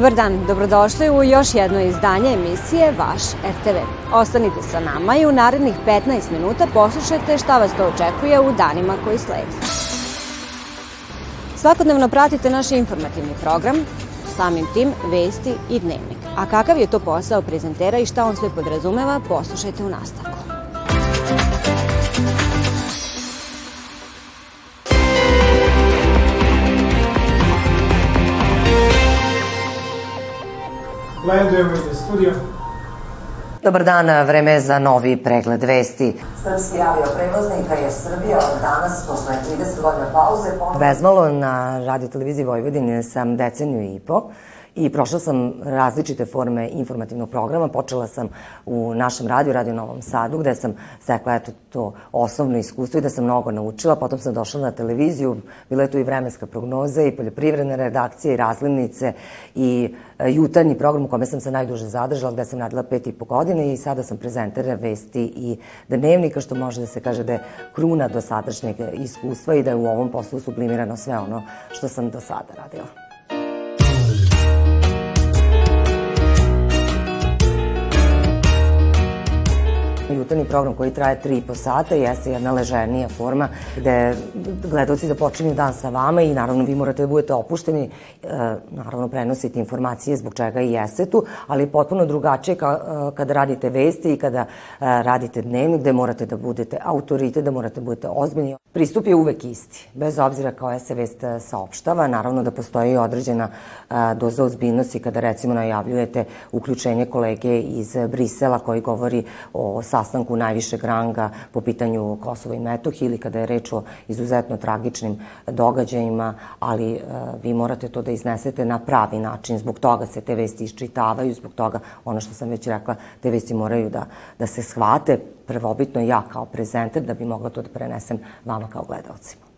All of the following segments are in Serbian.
Dobar dan, dobrodošli u još jedno izdanje emisije Vaš RTV. Ostanite sa nama i u narednih 15 minuta poslušajte šta vas to očekuje u danima koji slede. Svakodnevno pratite naš informativni program, samim tim vesti i dnevnik. A kakav je to posao prezentera i šta on sve podrazumeva, poslušajte u nastavku. Landujemo iz studio. Dobar dan, vreme za novi pregled vesti. Srpski avioprevoznika je Srbija od danas, posle 30 godina pauze, ponovno... Bezmalo na radio televiziji Vojvodine sam deceniju i po i prošla sam različite forme informativnog programa. Počela sam u našem radiju, Radio Novom Sadu, gde sam stekla eto, to osnovno iskustvo i da sam mnogo naučila. Potom sam došla na televiziju, bila je tu i vremenska prognoza i poljoprivredne redakcije i razlivnice i e, jutarnji program u kome sam se najduže zadržala, gde sam radila pet i po godine i sada sam prezentera vesti i dnevnika, što može da se kaže da je kruna do sadašnjeg iskustva i da je u ovom poslu sublimirano sve ono što sam do sada radila. Jutarnji program koji traje 3,5 sata jeste jedna leženija forma gde gledalci započinju dan sa vama i naravno vi morate da budete opušteni, e, naravno prenosite informacije zbog čega i jeste tu, ali potpuno drugačije e, kada radite vesti i kada e, radite dnevnik gde morate da budete autorite, da morate da budete ozbiljni. Pristup je uvek isti, bez obzira koja se vest saopštava, naravno da postoji određena doza ozbiljnosti kada recimo najavljujete uključenje kolege iz Brisela koji govori o sa sastanku najvišeg ranga po pitanju Kosova i Metohije ili kada je reč o izuzetno tragičnim događajima, ali e, vi morate to da iznesete na pravi način. Zbog toga se te vesti iščitavaju, zbog toga, ono što sam već rekla, te vesti moraju da, da se shvate prvobitno ja kao prezenter da bi mogla to da prenesem vama kao gledalcima.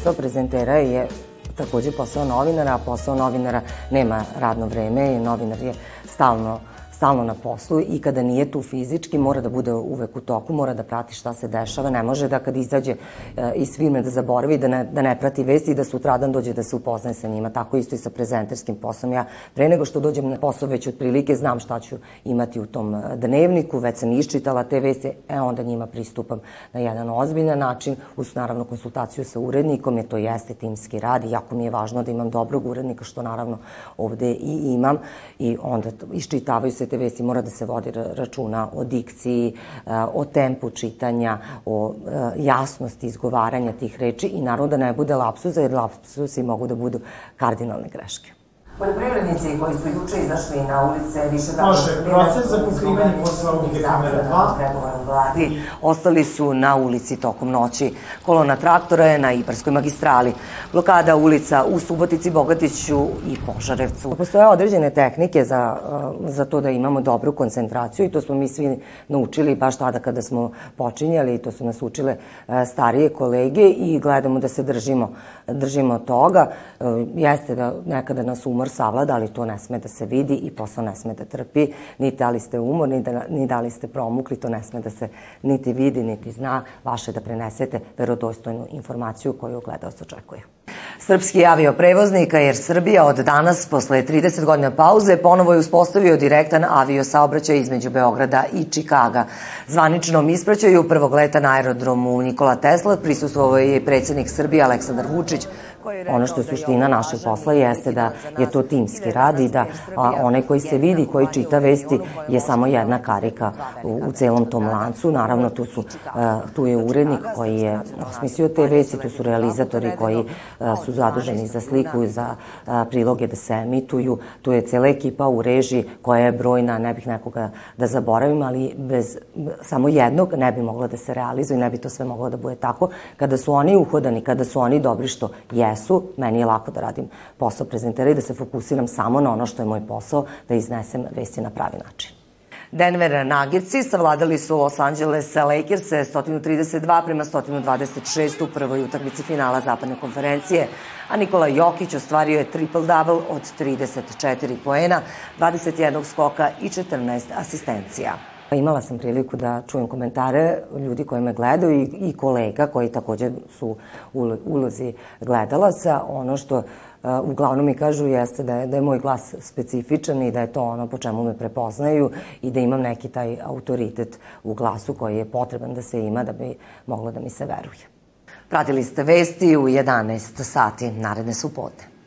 Posao prezentera je takođe posao novinara, a posao novinara nema radno vreme i novinar je stalno stalno na poslu i kada nije tu fizički mora da bude uvek u toku, mora da prati šta se dešava, ne može da kad izađe e, iz firme da zaboravi, da ne, da ne prati vesti i da sutradan dođe da se upoznaje sa njima. Tako isto i sa prezenterskim poslom. Ja pre nego što dođem na posao već otprilike znam šta ću imati u tom e, dnevniku, već sam iščitala te vesti, e onda njima pristupam na jedan ozbiljan način, uz naravno konsultaciju sa urednikom, jer to jeste timski rad i jako mi je važno da imam dobrog urednika, što naravno ovde i imam i onda iščitavaju se te vesti mora da se vodi računa o dikciji, e, o tempu čitanja, o e, jasnosti izgovaranja tih reči i naravno da ne bude lapsuza, jer lapsusi mogu da budu kardinalne greške. Poljoprivrednici koji su juče izašli na ulice više dana... Može, proces za pokrivanje posla ovdje kamera 2. vladi ostali su na ulici tokom noći. Kolona traktora je na Ibarskoj magistrali. Blokada ulica u Subotici, Bogatiću i Požarevcu. Postoje određene tehnike za, uh, za to da imamo dobru koncentraciju i to smo mi svi naučili baš tada kada smo počinjali i to su nas učile uh, starije kolege i gledamo da se držimo, držimo toga. Uh, jeste da nekada nas umor savlada, ali to ne sme da se vidi i posao ne sme da trpi. Niti da li ste umorni, ni da, ni da li ste promukli, to ne sme da se niti vidi, niti zna. Vaše da prenesete verodostojnu informaciju koju gledalac očekuje. Srpski avioprevoznik Air Srbija od danas, posle 30 godina pauze, ponovo je uspostavio direktan avio saobraćaj između Beograda i Čikaga. Zvaničnom ispraćaju prvog leta na aerodromu Nikola Tesla prisustvovao je i predsednik Srbije Aleksandar Vučić, Ono što je suština našeg posla jeste da je to timski rad i da a, onaj koji se vidi, koji čita vesti je samo jedna karika u, u celom tom lancu. Naravno, tu, su, a, tu je urednik koji je osmislio te vesti, tu su realizatori koji a, su zaduženi za sliku i za a, priloge da se emituju. Tu je cela ekipa u režiji koja je brojna, ne bih nekoga da zaboravim, ali bez samo jednog ne bi moglo da se realizuje ne bi to sve moglo da bude tako. Kada su oni uhodani, kada su oni dobri što je jesu, meni je lako da radim posao prezentera i da se fokusiram samo na ono što je moj posao, da iznesem vesti na pravi način. Denver Nuggetsi savladali su Los Angeles Lakers 132 prema 126 u prvoj utakmici finala zapadne konferencije, a Nikola Jokić ostvario je triple-double od 34 poena, 21 skoka i 14 asistencija. Imala sam priliku da čujem komentare ljudi koji me gledaju i, i kolega koji takođe su u ulozi gledalaca. Ono što uh, uglavnom mi kažu jeste da je, da je moj glas specifičan i da je to ono po čemu me prepoznaju i da imam neki taj autoritet u glasu koji je potreban da se ima da bi moglo da mi se veruje. Pratili ste vesti u 11 sati naredne subote.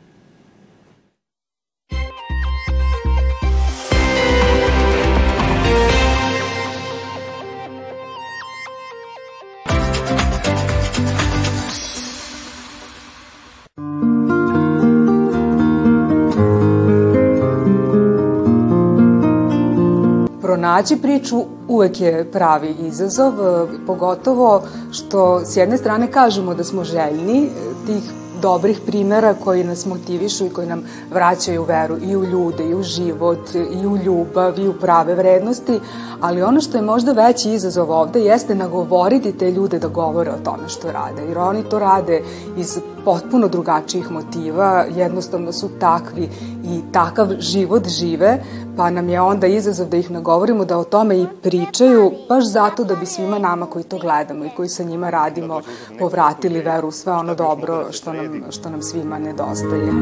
Pronaći priču uvek je pravi izazov, e, pogotovo što s jedne strane kažemo da smo željni e, tih dobrih primera koji nas motivišu i koji nam vraćaju veru i u ljude, i u život, i u ljubav, i u prave vrednosti, ali ono što je možda veći izazov ovde jeste nagovoriti te ljude da govore o tome što rade, jer oni to rade iz potpuno drugačijih motiva, jednostavno su takvi i takav život žive, pa nam je onda izazov da ih nagovorimo da o tome i pričaju, baš zato da bi svima nama koji to gledamo i koji sa njima radimo povratili veru sve ono dobro što nam, što nam svima nedostaje.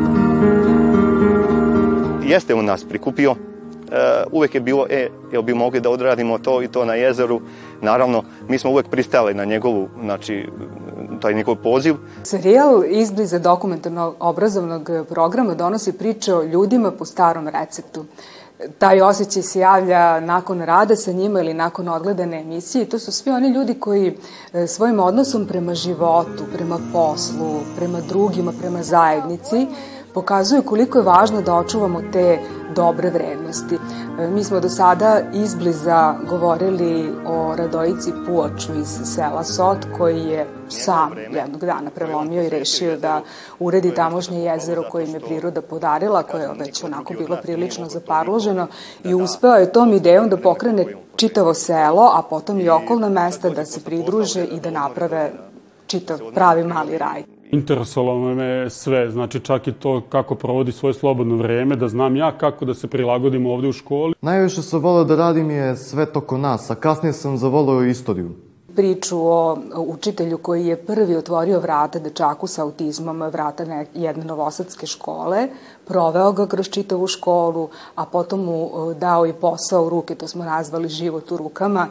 Jeste u nas prikupio Eh, uvek je bilo, e, jel bi mogli da odradimo to i to na jezeru. Naravno, mi smo uvek pristali na njegovu, znači, taj njegov poziv. Serijal izbliza dokumentarnog obrazovnog programa donosi priče o ljudima po starom receptu taj osjećaj se javlja nakon rada sa njima ili nakon odgledane emisije to su svi oni ljudi koji eh, svojim odnosom prema životu, prema poslu, prema drugima, prema zajednici pokazuju koliko je važno da očuvamo te dobre vrednosti. E, mi smo do sada izbliza govorili o Radojici Puoču iz sela Sot koji je sam jednog dana prelomio i rešio da uredi tamošnje jezero koje im je priroda podarila, koje je već onako bilo prilično zaparloženo i uspeo je tom idejom da pokrene čitavo selo, a potom i okolna mesta da se pridruže i da naprave čitav pravi mali raj interesovalo me sve, znači čak i to kako provodi svoje slobodno vreme, da znam ja kako da se prilagodim ovde u školi. Najviše sam volao da radim je sve toko nas, a kasnije sam zavolao istoriju priču o učitelju koji je prvi otvorio vrata dečaku sa autizmom, vrata jedne novosadske škole, proveo ga kroz čitavu školu, a potom mu e, dao i posao u ruke, to smo nazvali život u rukama,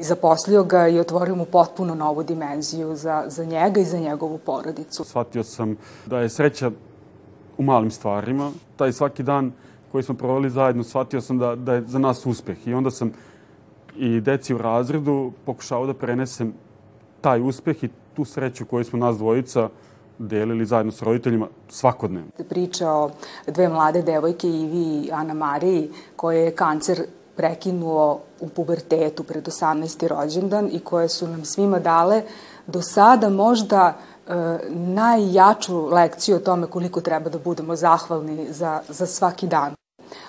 zaposlio ga i otvorio mu potpuno novu dimenziju za, za njega i za njegovu porodicu. Shvatio sam da je sreća u malim stvarima. Taj svaki dan koji smo proveli zajedno, shvatio sam da, da je za nas uspeh. I onda sam i deci u razredu pokušao da prenesem taj uspeh i tu sreću koju smo nas dvojica delili zajedno s roditeljima svakodnevno. Priča o dve mlade devojke, Ivi i Ana Mariji, koje je kancer prekinuo u pubertetu pred 18. rođendan i koje su nam svima dale do sada možda e, najjaču lekciju o tome koliko treba da budemo zahvalni za, za svaki dan.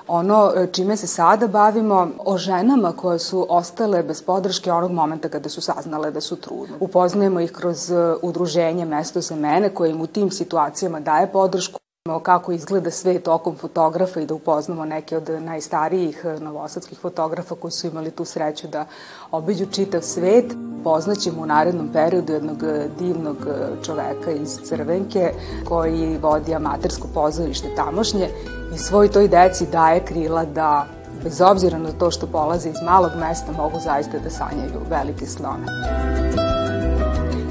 Ono e, čime se sada bavimo o ženama koje su ostale bez podrške onog momenta kada su saznale da su trudne. Upoznajemo ih kroz e, udruženje Mesto za mene koje im u tim situacijama daje podršku kako izgleda svet okom fotografa i da upoznamo neke od najstarijih e, novosadskih fotografa koji su imali tu sreću da obiđu čitav svet. Poznaćemo u narednom periodu jednog divnog čoveka iz Crvenke koji vodi amatersko pozorište tamošnje i svoj toj deci daje krila da bez obzira na to što polaze iz malog mesta mogu zaista da sanjaju velike snove.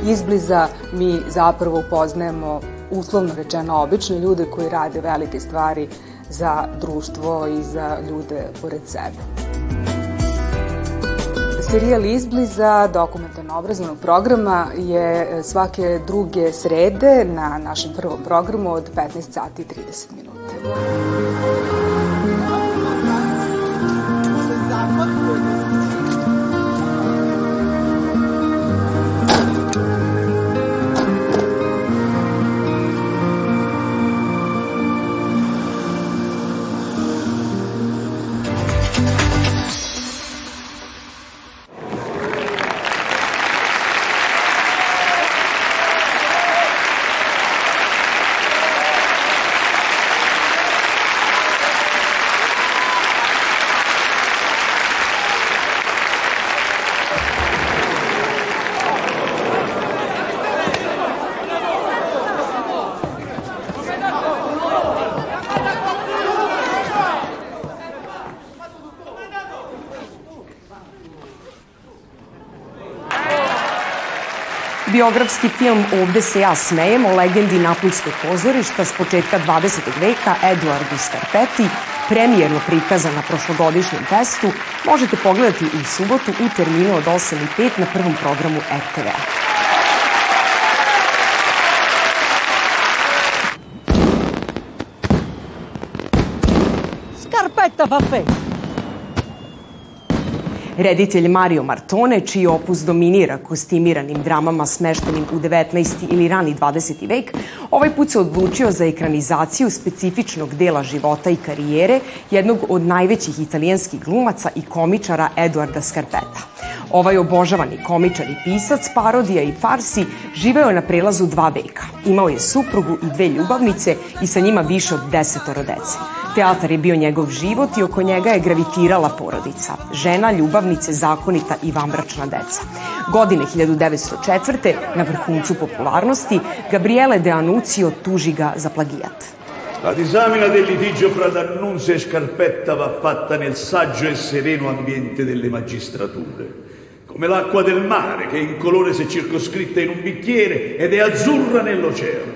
Izbliza mi zapravo upoznajemo uslovno rečeno obične ljude koji rade velike stvari za društvo i za ljude pored sebe. Serijal Izbliza dokumentarno obrazovnog programa je svake druge srede na našem prvom programu od 15 sati i 30 minuta. Biografski film Ovde se ja smejem o legendi Napuljskog pozorišta s početka 20. veka Eduardu Scarpetti, premijerno prikazan na prošlogodišnjem testu, možete pogledati u subotu u terminu od 8.05 na prvom programu RTV-a. Scarpetta fa fe. Reditelj Mario Martone, čiji opus dominira kostimiranim dramama smeštenim u 19. ili rani 20. vek, ovaj put se odlučio za ekranizaciju specifičnog dela života i karijere jednog od najvećih italijanskih glumaca i komičara Eduarda Scarpetta. Ovaj obožavani komičar i pisac, parodija i farsi živeo je na prelazu dva veka. Imao je suprugu i dve ljubavnice i sa njima više od desetoro dece. Teatar je bio njegov život i oko njega je gravitirala porodica. Žena, ljubavnice, zakonita i vambračna deca. Godine 1904. na vrhuncu popularnosti, Gabriele De Anucio tuži ga za plagijat. La disamina del litigio fra D'Annunzio e Scarpetta va fatta nel saggio e sereno ambiente delle magistrature, come l'acqua del mare che in colore si è circoscritta in un bicchiere ed è azzurra nell'oceano.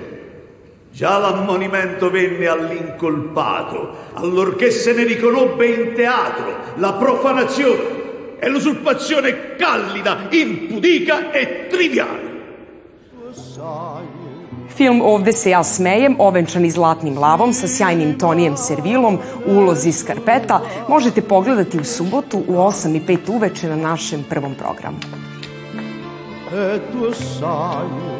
Già l'ammonimento venne all'incolpato, allorché se ne riconobbe in teatro la profanazione e l'usurpazione callida, impudica e triviale. Film Ovde se ja smejem, ovenčani zlatnim lavom sa sjajnim Tonijem Servilom u ulozi Skarpeta, možete pogledati u subotu u 8 i 5 uveče na našem prvom programu. E tu sai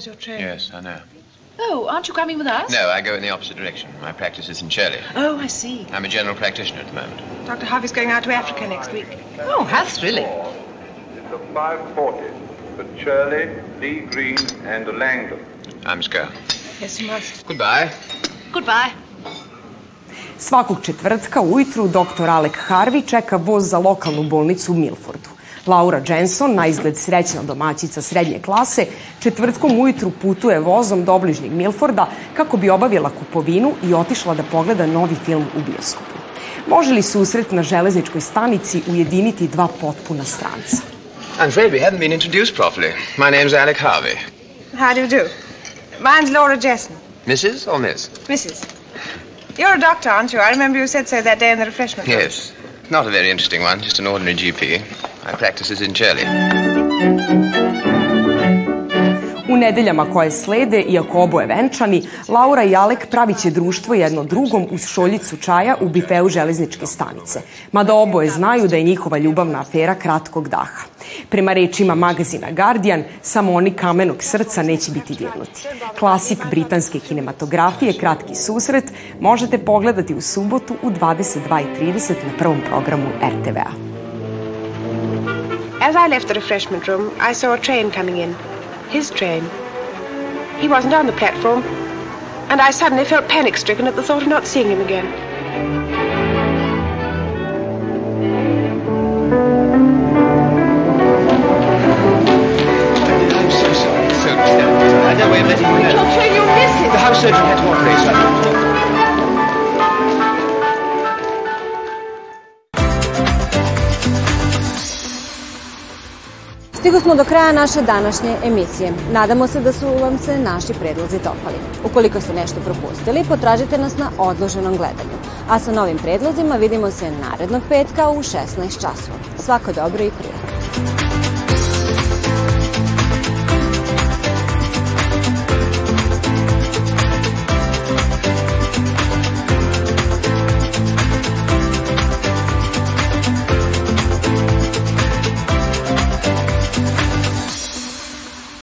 There's your train. Yes, I know. Oh, aren't you coming with us? No, I go in the opposite direction. My practice is in Shirley. Oh, I see. I'm a general practitioner at the moment. Dr. Harvey's going out to Africa next week. Oh, how thrilling. It's a 540 for Shirley, Lee Green, and Langdon. I must go. Yes, you must. Goodbye. Goodbye. Svakog četvrtka ujutru dr. Alek Harvey čeka voz za lokalnu bolnicu u Milfordu. Laura Jenson, na izgled srećna domaćica srednje klase, četvrtkom ujutru putuje vozom do obližnjeg Milforda kako bi obavila kupovinu i otišla da pogleda novi film u bioskopu. Može li susret na železničkoj stanici ujediniti dva potpuna stranca? I'm afraid we haven't been introduced properly. My name's Alec Harvey. How do you do? Mine's Laura Jesson. Mrs. or Miss? Mrs. You're a doctor, aren't you? I remember you said so that day in the refreshment room. Yes. Not a very interesting one, just an ordinary GP. My practice is in. U nedeljama koje slede, iako oboje venčani, Laura i Alek pravit će društvo jedno drugom uz šoljicu čaja u bifeu železničke stanice, mada oboje znaju da je njihova ljubavna afera kratkog daha. Prema rečima magazina Guardian, samo oni kamenog srca neće biti dirnuti. Klasik britanske kinematografije, kratki susret, možete pogledati u subotu u 22.30 na prvom programu RTV-a. As I left the refreshment room, I saw a train coming in. His train. He wasn't on the platform, and I suddenly felt panic stricken at the thought of not seeing him again. I'm so sorry. So, I know way of letting you know. Your train, you'll miss it. The house surgeon had to operate, so I Stigo smo do kraja naše današnje emisije. Nadamo se da su vam se naši predlozi dopali. Ukoliko ste nešto propustili, potražite nas na odloženom gledanju. A sa novim predlozima vidimo se narednog petka u 16 časova. Svako dobro i prijatno.